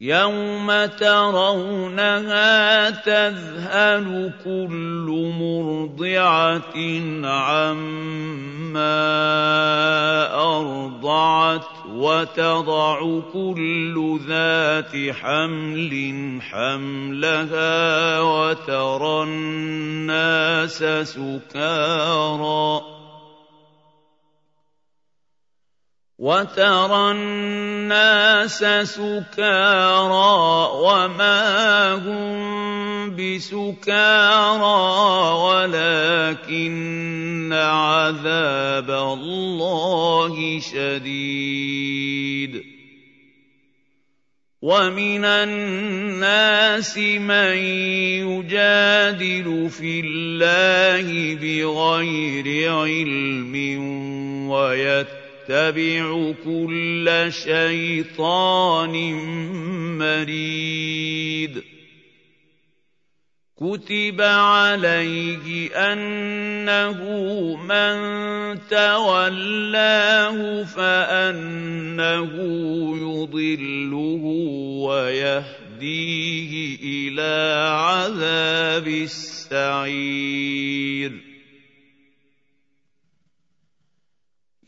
يوم ترونها تذهل كل مرضعه عما ارضعت وتضع كل ذات حمل حملها وترى الناس سكارى وترى الناس سكارى وما هم بسكارى ولكن عذاب الله شديد. ومن الناس من يجادل في الله بغير علم ويتبع يتبع كل شيطان مريد. كتب عليه انه من تولاه فانه يضله ويهديه إلى عذاب السعير.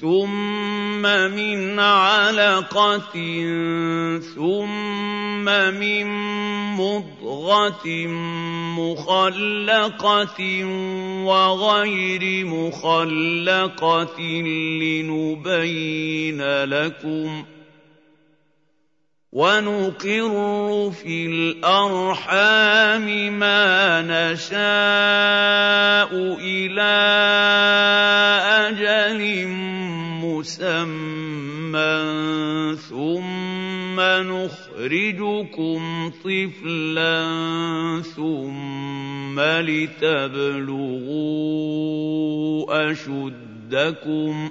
ثم من علقة ثم من مضغة مخلقة وغير مخلقة لنبين لكم ۖ ونقر في الارحام ما نشاء إلى أجل مسمى ثم نخرجكم طفلا ثم لتبلغوا اشدكم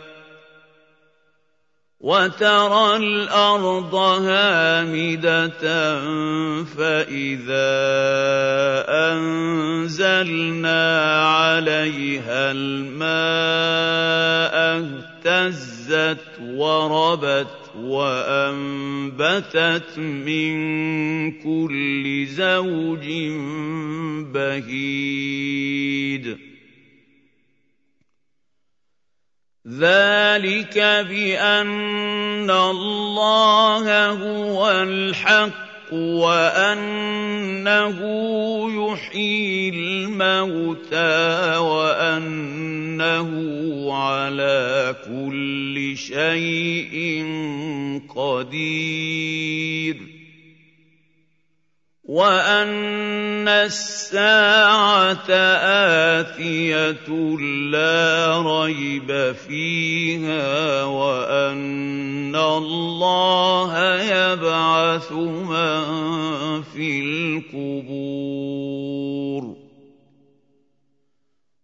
وترى الأرض هامدة فإذا أنزلنا عليها الماء اهتزت وربت وأنبتت من كل زوج بهيج. ذلك بان الله هو الحق وانه يحيي الموتى وانه على كل شيء قدير وان الساعة اتيه لا ريب فيها وان الله يبعث من في القبور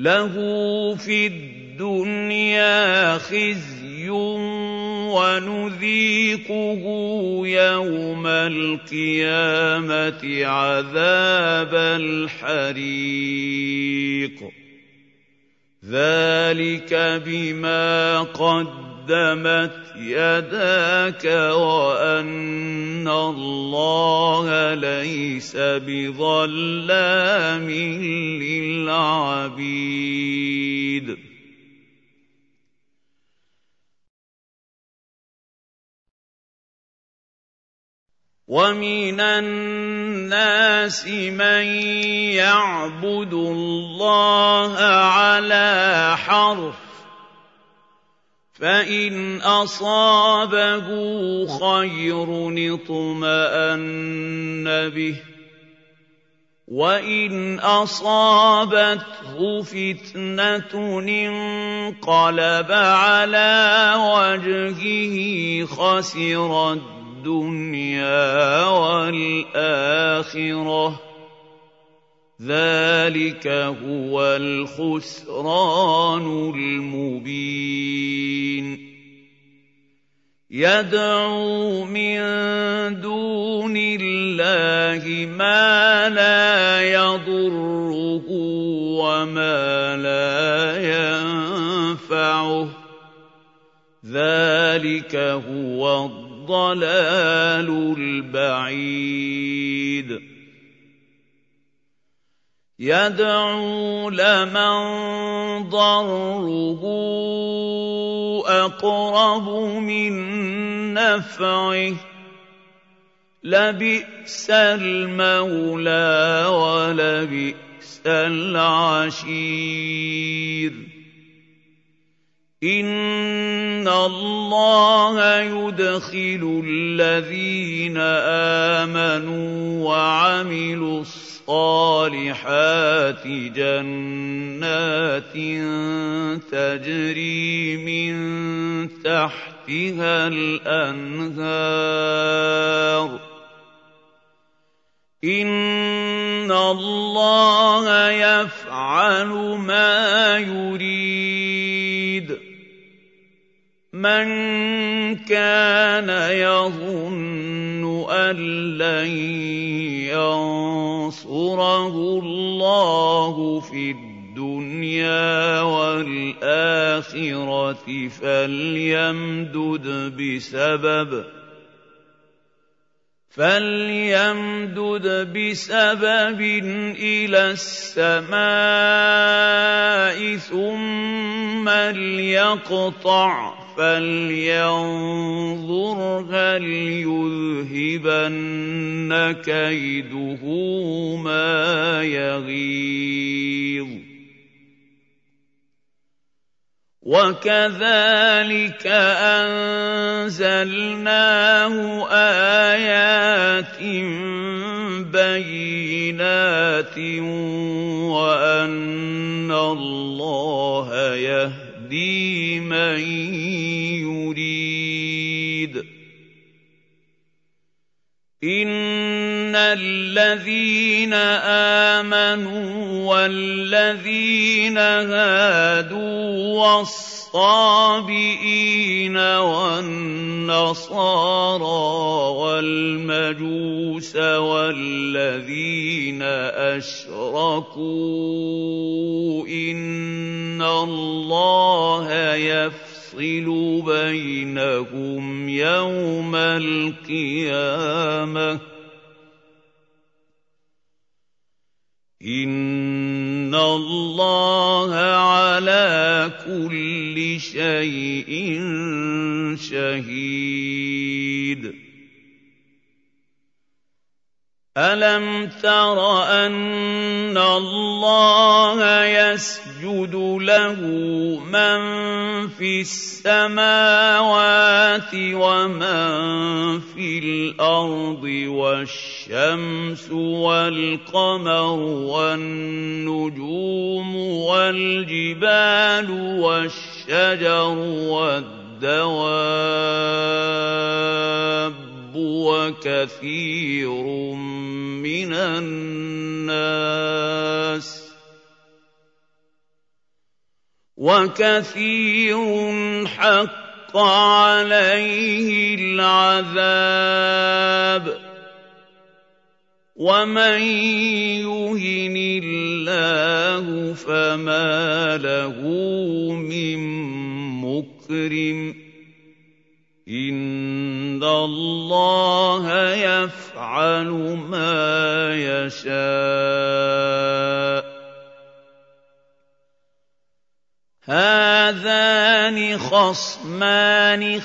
له في الدنيا خزي ونذيقه يوم القيامة عذاب الحريق. ذلك بما قدمت يداك وأن الله ليس بظلام للعبيد. ومن الناس من يعبد الله على حرف فان اصابه خير اطمان به وان اصابته فتنه انقلب على وجهه خسر الدنيا والاخره ذلك هو الخسران المبين يدعو من دون الله ما لا يضره وما لا ينفعه. ذلك هو الضلال البعيد. يدعو لمن ضره أقرب من نفعه. لبئس المولى ولبئس العشير. إن الله يدخل الذين آمنوا وعملوا الصالحات جنات تجري من تحتها الأنهار. إن الله يفعل ما يريد. مَن كَانَ يَظُنُّ أَن لَّن يَنصُرَهُ اللَّهُ فِي الدُّنْيَا وَالْآخِرَةِ فَلْيَمْدُدْ بِسَبَبٍ فَلْيَمْدُدْ بِسَبَبٍ إِلَى السَّمَاءِ ثُمَّ لْيَقْطَعْ فلينظر هل يذهبن كيده ما يغيظ. وكذلك أنزلناه آيات بينات وأن الله يهدي يهدي من يريد. إن الذين آمنوا والذين هادوا والصابئين والنصارى والمجوس والذين أشركوا أن الله يفصل بينهم يوم القيامة. إن الله على كل شيء شهيد. الم تر ان الله يسجد له من في السماوات ومن في الأرض والشمس والقمر والنجوم والجبال والشجر والدواب وكثير من الناس وكثير حق عليه العذاب ومن يهن الله فما له من مكرم ان الله يفعل ما يشاء. هذان خصمان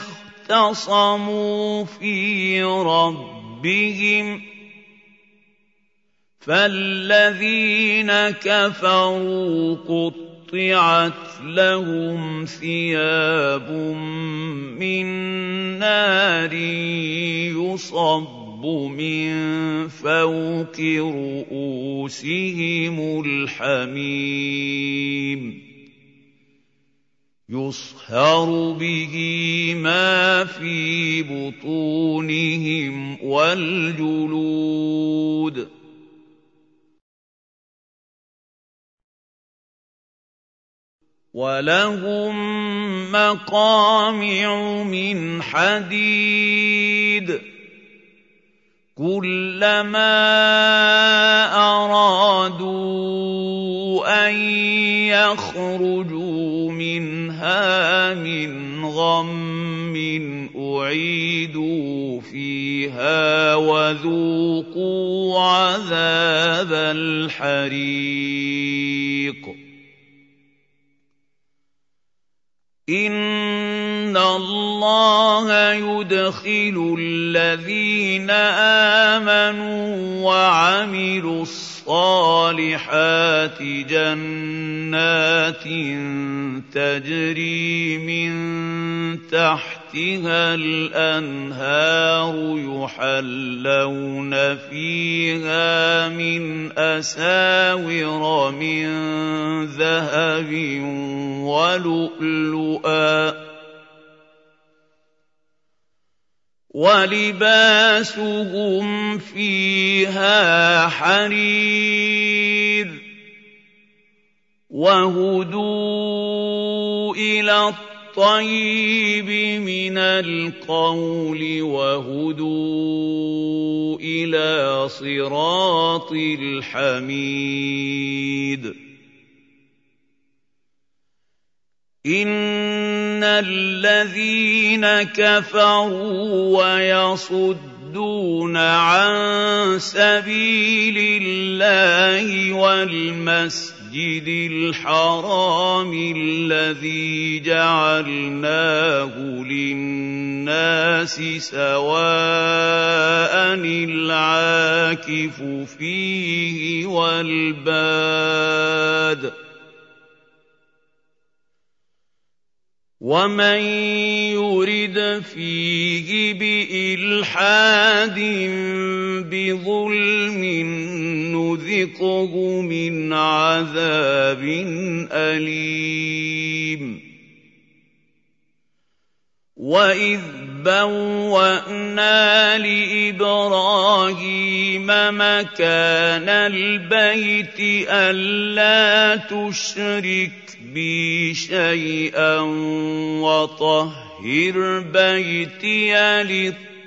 اختصموا في ربهم فالذين كفروا قطعت لهم ثياب من نار يصب من فوق رؤوسهم الحميم. يصهر به ما في بطونهم والجلود. ولهم مقامع من حديد كلما ارادوا ان يخرجوا منها من غم اعيدوا فيها وذوقوا عذاب الحريق ان الله يدخل الذين امنوا وعملوا الصالحات جنات تجري من تحتها الأنهار يحلون فيها من أساور من ذهب ولؤلؤا ولباسهم فيها حرير وهدوا إلى الطيب من القول وهدوا إلى صراط الحميد. إن الذين كفروا ويصدون عن سبيل الله والمسجد الحرام الذي جعلناه للناس سواء العاكف فيه والباد. ومن يرد فيه بالحاد بظلم نذقه من عذاب اليم واذ بوانا لابراهيم مكان البيت الا تشرك بي شيئا وطهر بيتي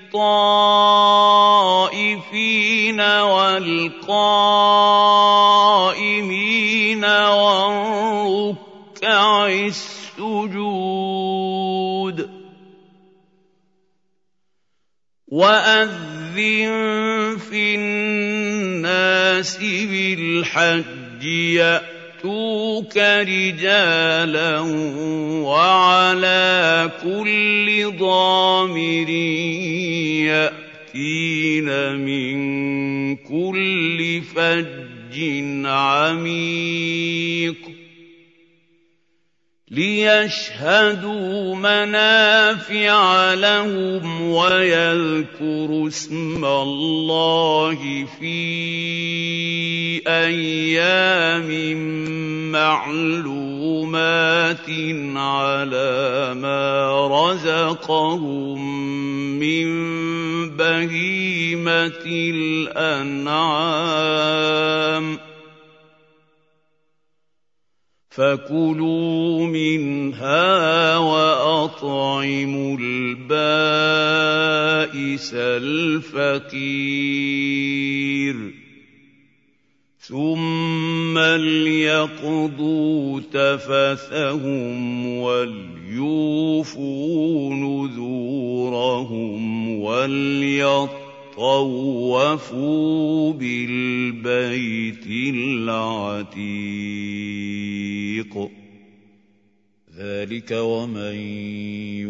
للطائفين والقائمين والركع السجود وأذن في الناس بالحج ياتوك رجالا وعلى كل ضامر يأتين من كل فج عميق. ليشهدوا منافع لهم ويذكروا اسم الله في أيام معلومات على ما رزقهم من بهيمه الانعام فكلوا منها واطعموا البائس الفقير ثم ليقضوا تفثهم وليوفوا نذورهم وليطلبوا طوفوا بالبيت العتيق ذلك ومن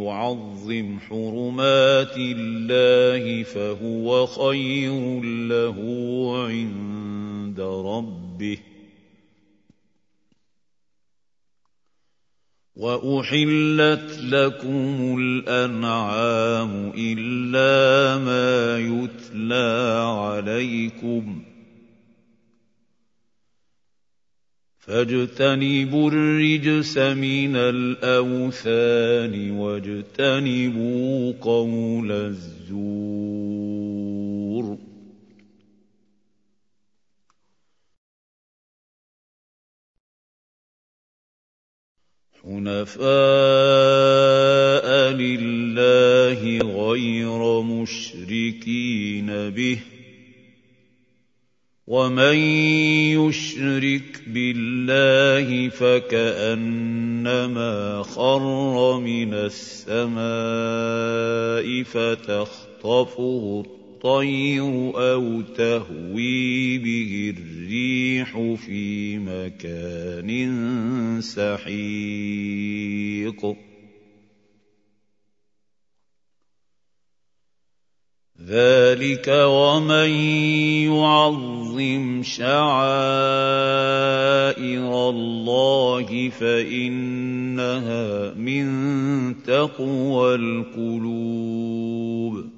يعظم حرمات الله فهو خير له عند ربه واحلت لكم الانعام الا ما يتلى عليكم فاجتنبوا الرجس من الاوثان واجتنبوا قول الزور حنفاء لله غير مشركين به ومن يشرك بالله فكأنما خر من السماء فتخطفه أو تهوي به الريح في مكان سحيق. ذلك ومن يعظم شعائر الله فإنها من تقوى القلوب.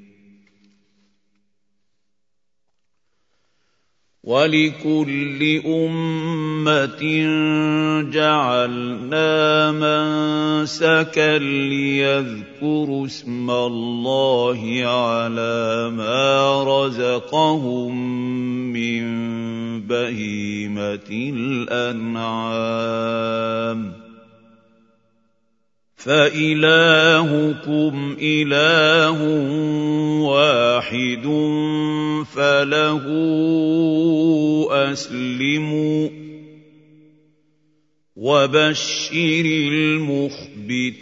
وَلِكُلِّ أُمَّةٍ جَعَلْنَا مَنسَكًا لِّيَذْكُرُوا اسْمَ اللَّهِ عَلَىٰ مَا رَزَقَهُم مِّن بَهِيمَةِ الْأَنْعَامِ. فإلهكم إله واحد فله أسلموا وبشر المخبتين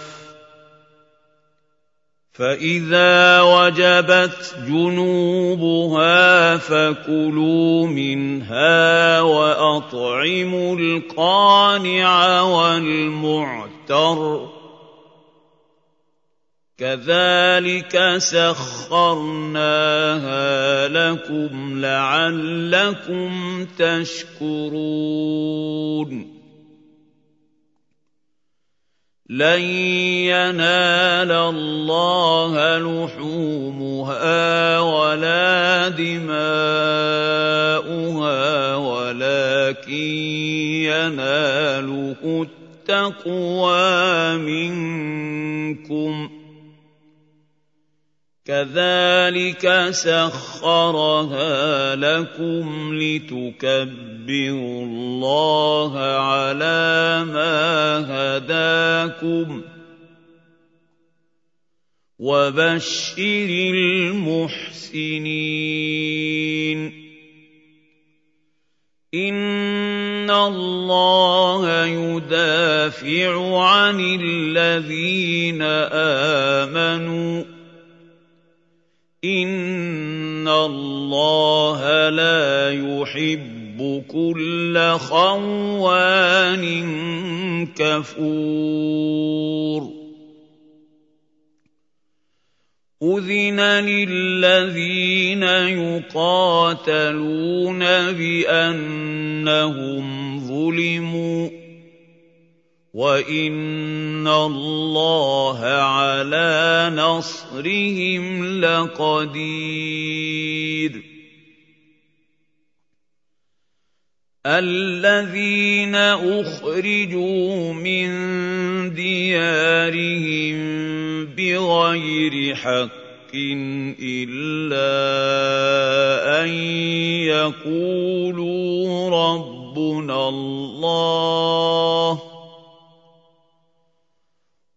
فإذا وجبت جنوبها فكلوا منها وأطعموا القانع والمعتر كذلك سخرناها لكم لعلكم تشكرون لن ينال الله لحومها ولا دماؤها ولكن يناله التقوى منكم. كذلك سخرها لكم لتكبروا الله على ما هداكم وبشر المحسنين. إن الله يدافع عن الذين آمنوا ان الله لا يحب كل خوان كفور أذن للذين يقاتلون بأنهم ظلموا وإن الله على نصرهم لقدير الذين أخرجوا من ديارهم بغير حق إلا أن يقولوا ربنا الله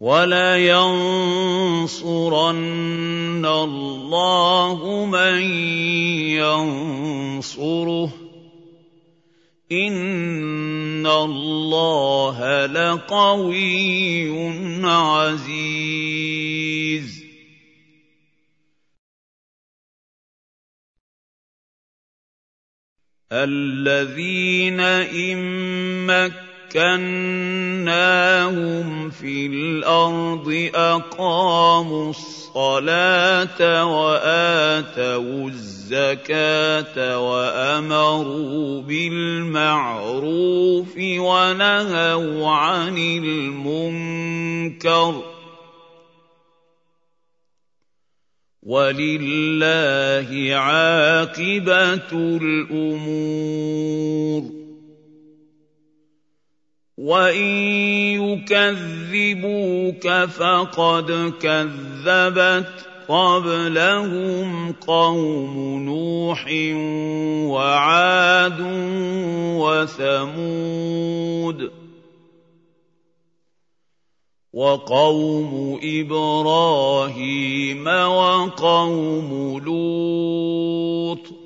ولينصرن الله من ينصره ان الله لقوي عزيز. الذين مكنوا مكناهم في الأرض أقاموا الصلاة وآتوا الزكاة وأمروا بالمعروف ونهوا عن المنكر. ولله عاقبة الأمور. وان يكذبوك فقد كذبت قبلهم قوم نوح وعاد وثمود وقوم إبراهيم وقوم لوط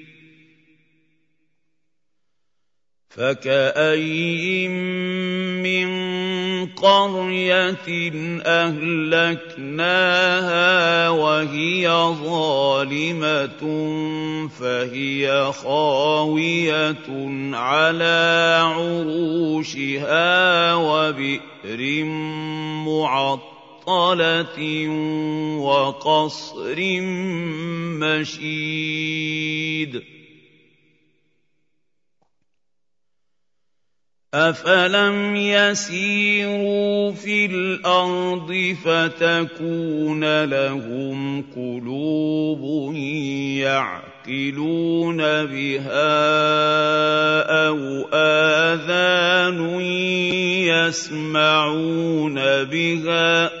فكاين من قريه اهلكناها وهي ظالمه فهي خاويه على عروشها وبئر معطله وقصر مشيد أفلم يسيروا في الأرض فتكون لهم قلوب يعقلون بها أو آذان يسمعون بها ۖ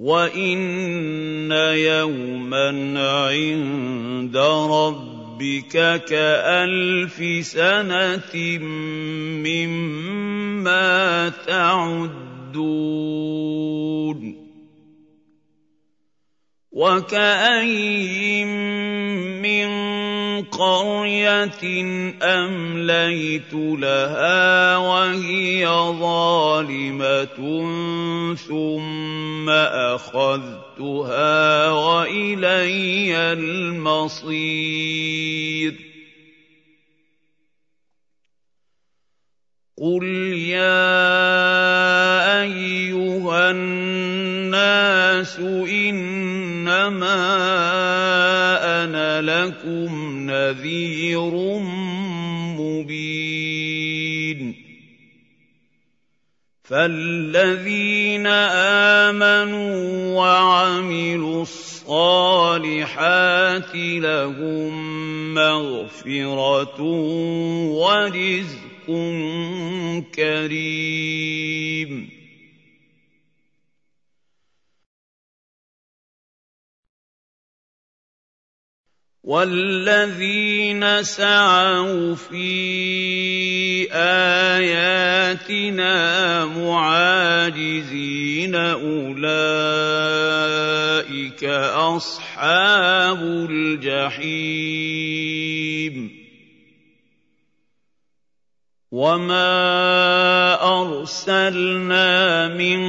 وان يوما عند ربك كالف سنه مما تعدون وكاين من قريه امليت لها وهي ظالمه ثم اخذتها والي المصير قل يا ايها الناس انما أنا لكم نذير مبين فالذين امنوا وعملوا الصالحات لهم مغفره ورزق كريم. والذين سعوا في آياتنا معاجزين أولئك أصحاب الجحيم. وما ارسلنا من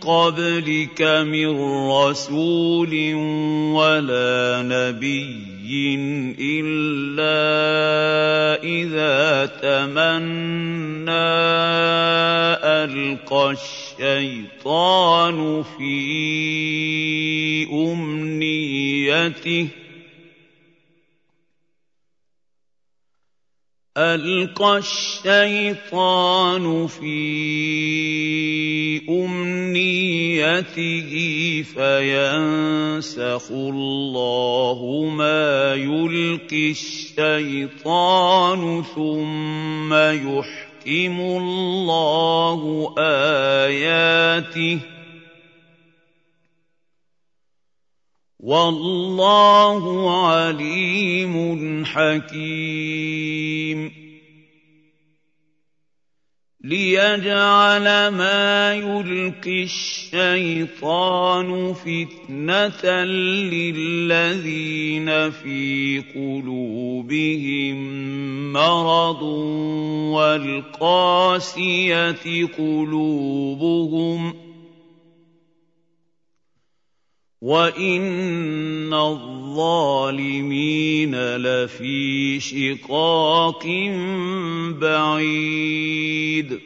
قبلك من رسول ولا نبي الا اذا تمنى القى الشيطان في امنيته ألقى الشيطان في أمنيته فينسخ الله ما يلقي الشيطان ثم يحكم الله آياته والله عليم حكيم. ليجعل ما يلقي الشيطان فتنة للذين في قلوبهم مرض والقاسية قلوبهم ۖ وان الظالمين لفي شقاق بعيد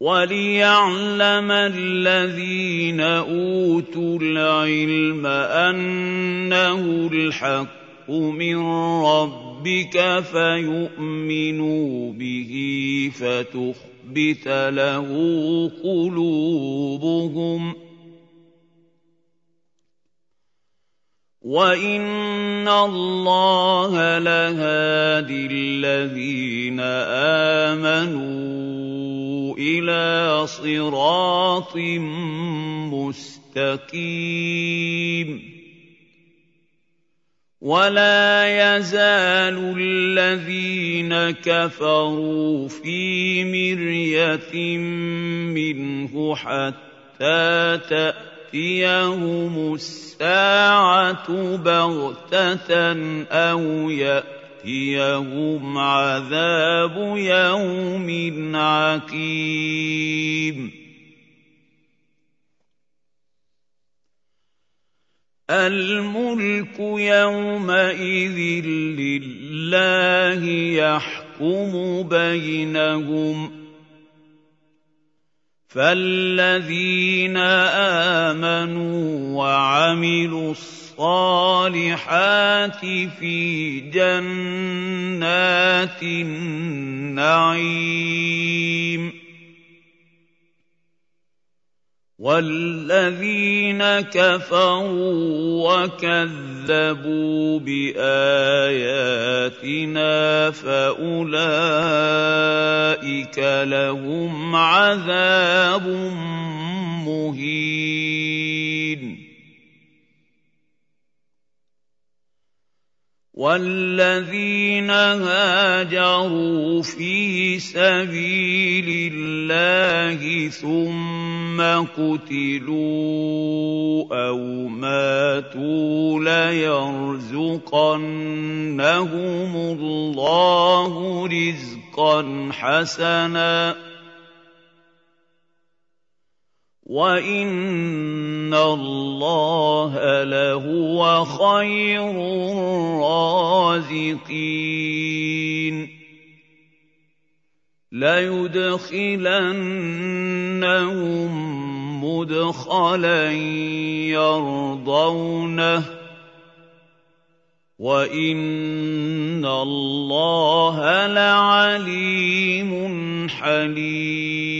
وليعلم الذين اوتوا العلم انه الحق من ربك فيؤمنوا به فتخبت له قلوبهم ۖ وان الله لهادي الذين امنوا إلى صراط مستقيم ولا يزال الذين كفروا في مريه منه حتى تاتيهم الساعة الساعة بغتة أو يأتيهم عذاب يوم عقيم الملك يومئذ لله يحكم بينهم فالذين امنوا وعملوا الصالحات في جنات النعيم والذين كفروا وكذبوا باياتنا فاولئك لهم عذاب مهين والذين هاجروا في سبيل الله ثم قتلوا أو ماتوا ليرزقنهم الله رزقا حسنا وان الله لهو خير الرازقين ليدخلنهم مدخلا يرضونه وان الله لعليم حليم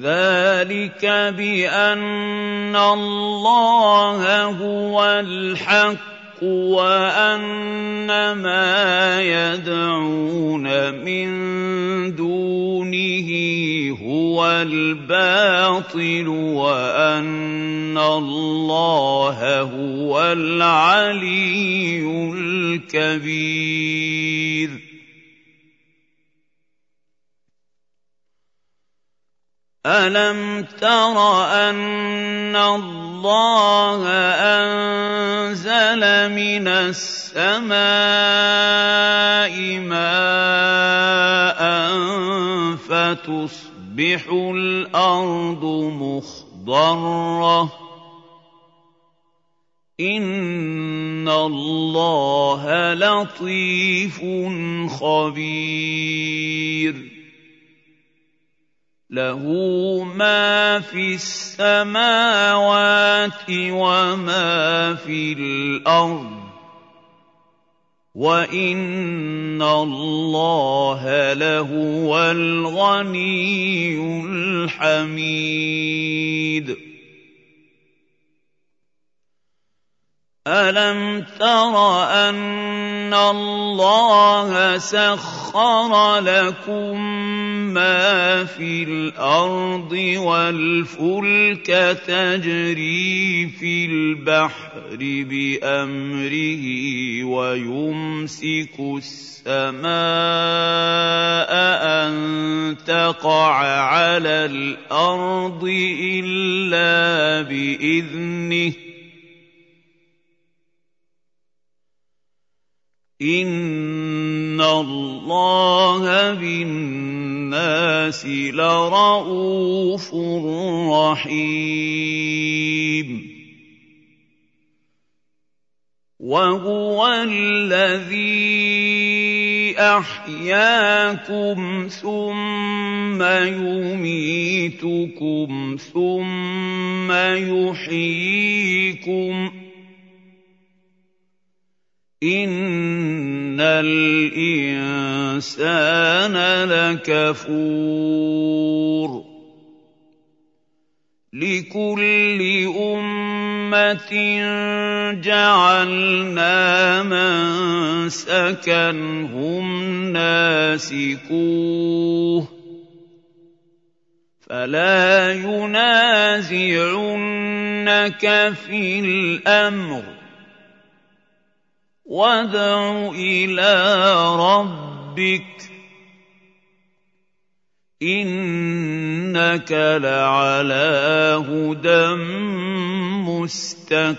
ذلك بأن الله هو الحق وأن ما يدعون من دونه هو الباطل وأن الله هو العلي الكبير. الم تر ان الله انزل من السماء ماء فتصبح الأرض مخضره ان الله لطيف خبير له ما في السماوات وما في الأرض. وإن الله لهو الغني الحميد. الم تر ان الله سخر لكم ما في الأرض والفلك تجري في البحر بامره ويمسك السماء ان تقع على الأرض الا باذنه ان الله بالناس لرءوف رحيم. وهو الذي أحياكم ثم يميتكم ثم يحييكم إن الإنسان لكفور لكل أمة جعلنا منسكا هم ناسكوه فلا ينازعنك في الأمر وادع إلى ربك إِنَّكَ لَعَلَىٰ هُدًى مُّسْتَقِيمٍ.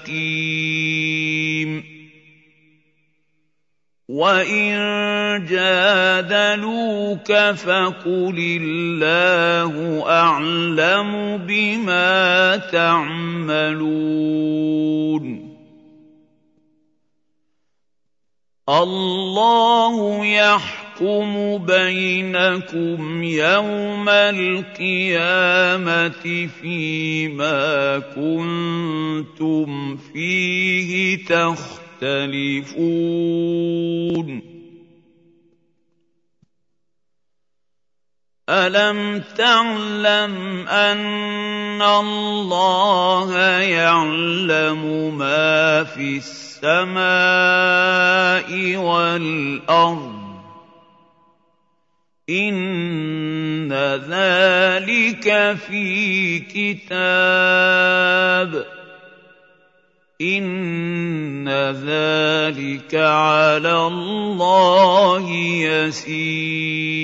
وَإِن جَادَلُوكَ فَقُلِ اللَّهُ أَعْلَمُ بِمَا تَعْمَلُونَ. اللَّهُ يَحْكُمُ بينكم يوم القيامة فيما كنتم فيه تختلفون. الم تعلم ان الله يعلم ما في السماء والارض إِنَّ ذَٰلِكَ فِي كِتَابٍ ۚ إِنَّ ذَٰلِكَ عَلَى اللَّهِ يَسِيرٌ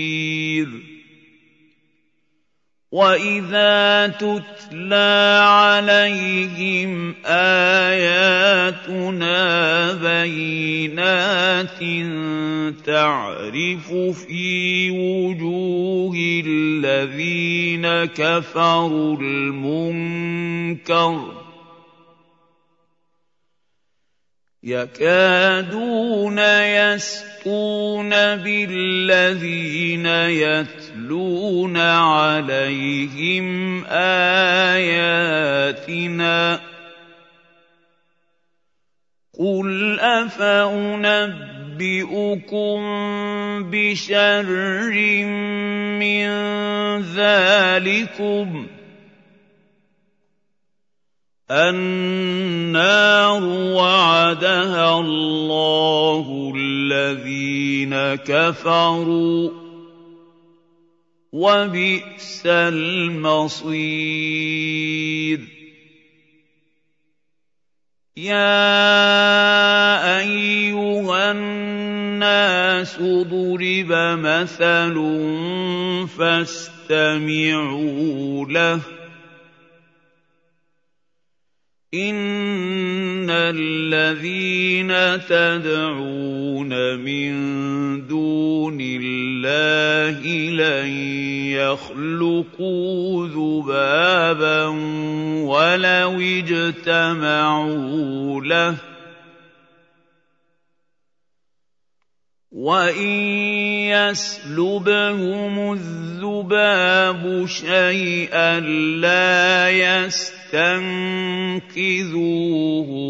وَإِذَا تُتْلَىٰ عَلَيْهِمْ آيَاتُنَا بَيِّنَاتٍ تَعْرِفُ فِي وُجُوهِ الَّذِينَ كَفَرُوا الْمُنكَرَ يَكَادُونَ يَسْطُونَ بِالَّذِينَ يَتْلُونَ عَلَيْهِمْ آيَاتِنَا ۗ قُلْ أَفَأُنَبِّئُكُم بِشَرٍّ مِّن ذَٰلِكُمْ ۗ النَّارُ وَعَدَهَا اللَّهُ الَّذِينَ كَفَرُوا ۖ وَبِئْسَ الْمَصِيرُ. يَا أَيُّهَا النَّاسُ ضُرِبَ مَثَلٌ فَاسْتَمِعُوا لَهُ. الَّذِينَ تَدْعُونَ مِن دُونِ اللَّهِ لَن يَخْلُقُوا ذُبَابًا وَلَوِ اجْتَمَعُوا لَهُ ۖ وَإِن يَسْلُبْهُمُ الذُّبَابُ شَيْئًا لَّا يَسْتَنقِذُوهُ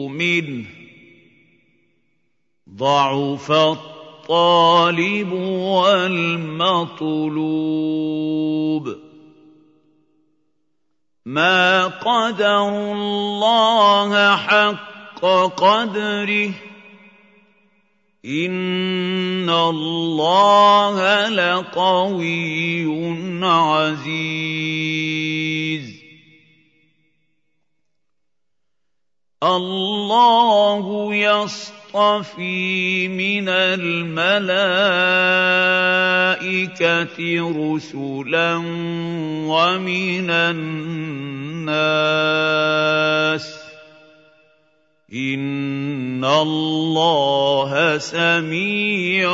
مِنْهُ ۚ ضَعُفَ الطَّالِبُ وَالْمَطْلُوبُ مَا قَدَرُوا اللَّهَ حَقَّ قَدْرِهِ إِنَّ اللَّهَ لَقَوِيٌّ عَزِيزٌ الله يصطفي من الملائكة رسلا ومن الناس. إن الله سميع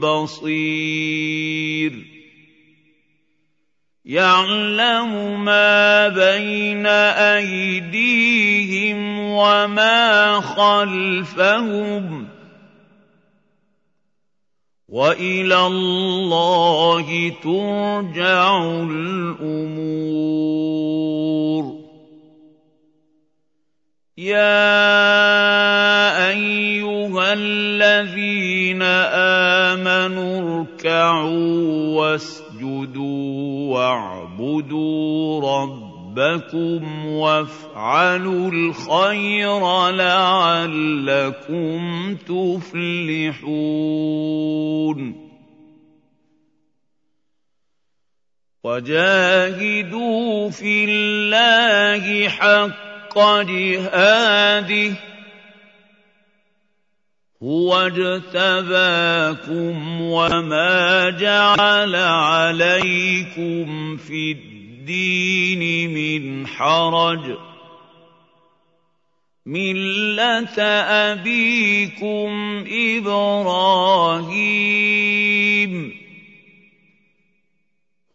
بصير. يعلم ما بين أيديهم وما خلفهم وإلى الله ترجع الأمور. يا أيها الذين آمنوا اركعوا واسجدوا واعبدوا ربكم وافعلوا الخير لعلكم تفلحون. وجاهدوا في الله حق جهاده هو اجتباكم وما جعل عليكم في الدين من حرج مله ابيكم إبراهيم